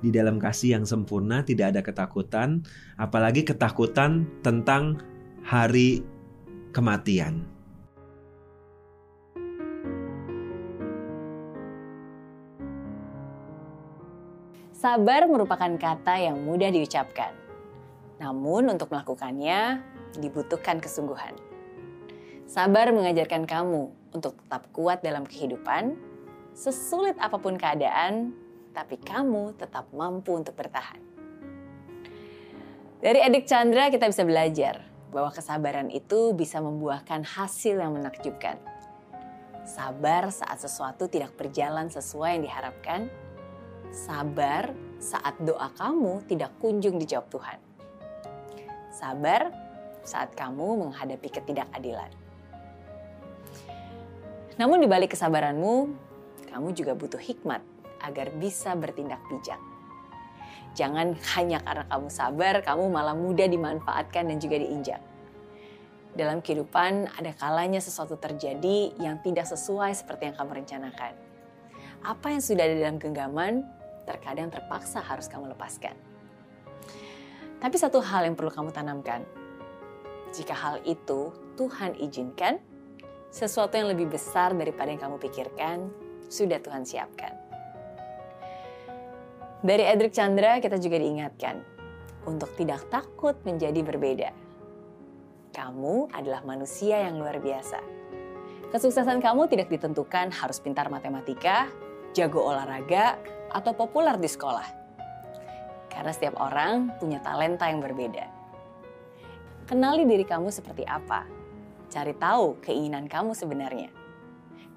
di dalam kasih yang sempurna, tidak ada ketakutan, apalagi ketakutan tentang hari kematian. Sabar merupakan kata yang mudah diucapkan. Namun untuk melakukannya dibutuhkan kesungguhan. Sabar mengajarkan kamu untuk tetap kuat dalam kehidupan, sesulit apa pun keadaan, tapi kamu tetap mampu untuk bertahan. Dari Edik Chandra kita bisa belajar bahwa kesabaran itu bisa membuahkan hasil yang menakjubkan. Sabar saat sesuatu tidak berjalan sesuai yang diharapkan, Sabar saat doa kamu tidak kunjung dijawab Tuhan. Sabar saat kamu menghadapi ketidakadilan. Namun di balik kesabaranmu, kamu juga butuh hikmat agar bisa bertindak bijak. Jangan hanya karena kamu sabar, kamu malah mudah dimanfaatkan dan juga diinjak. Dalam kehidupan ada kalanya sesuatu terjadi yang tidak sesuai seperti yang kamu rencanakan. Apa yang sudah ada dalam genggaman terkadang terpaksa harus kamu lepaskan. Tapi satu hal yang perlu kamu tanamkan, jika hal itu Tuhan izinkan, sesuatu yang lebih besar daripada yang kamu pikirkan sudah Tuhan siapkan. Dari Edric Chandra kita juga diingatkan untuk tidak takut menjadi berbeda. Kamu adalah manusia yang luar biasa. Kesuksesan kamu tidak ditentukan harus pintar matematika, jago olahraga, atau populer di sekolah. Karena setiap orang punya talenta yang berbeda. Kenali diri kamu seperti apa. Cari tahu keinginan kamu sebenarnya.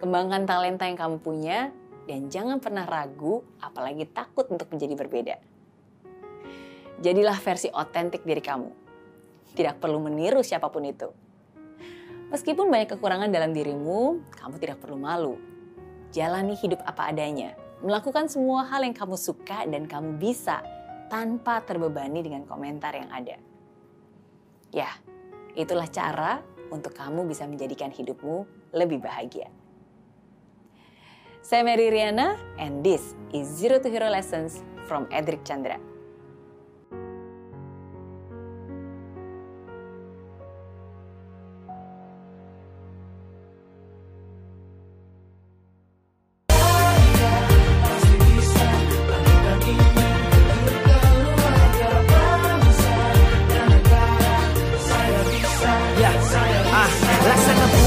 Kembangkan talenta yang kamu punya dan jangan pernah ragu apalagi takut untuk menjadi berbeda. Jadilah versi otentik diri kamu. Tidak perlu meniru siapa pun itu. Meskipun banyak kekurangan dalam dirimu, kamu tidak perlu malu. Jalani hidup apa adanya melakukan semua hal yang kamu suka dan kamu bisa tanpa terbebani dengan komentar yang ada. Ya, itulah cara untuk kamu bisa menjadikan hidupmu lebih bahagia. Saya Mary Riana, and this is Zero to Hero Lessons from Edric Chandra.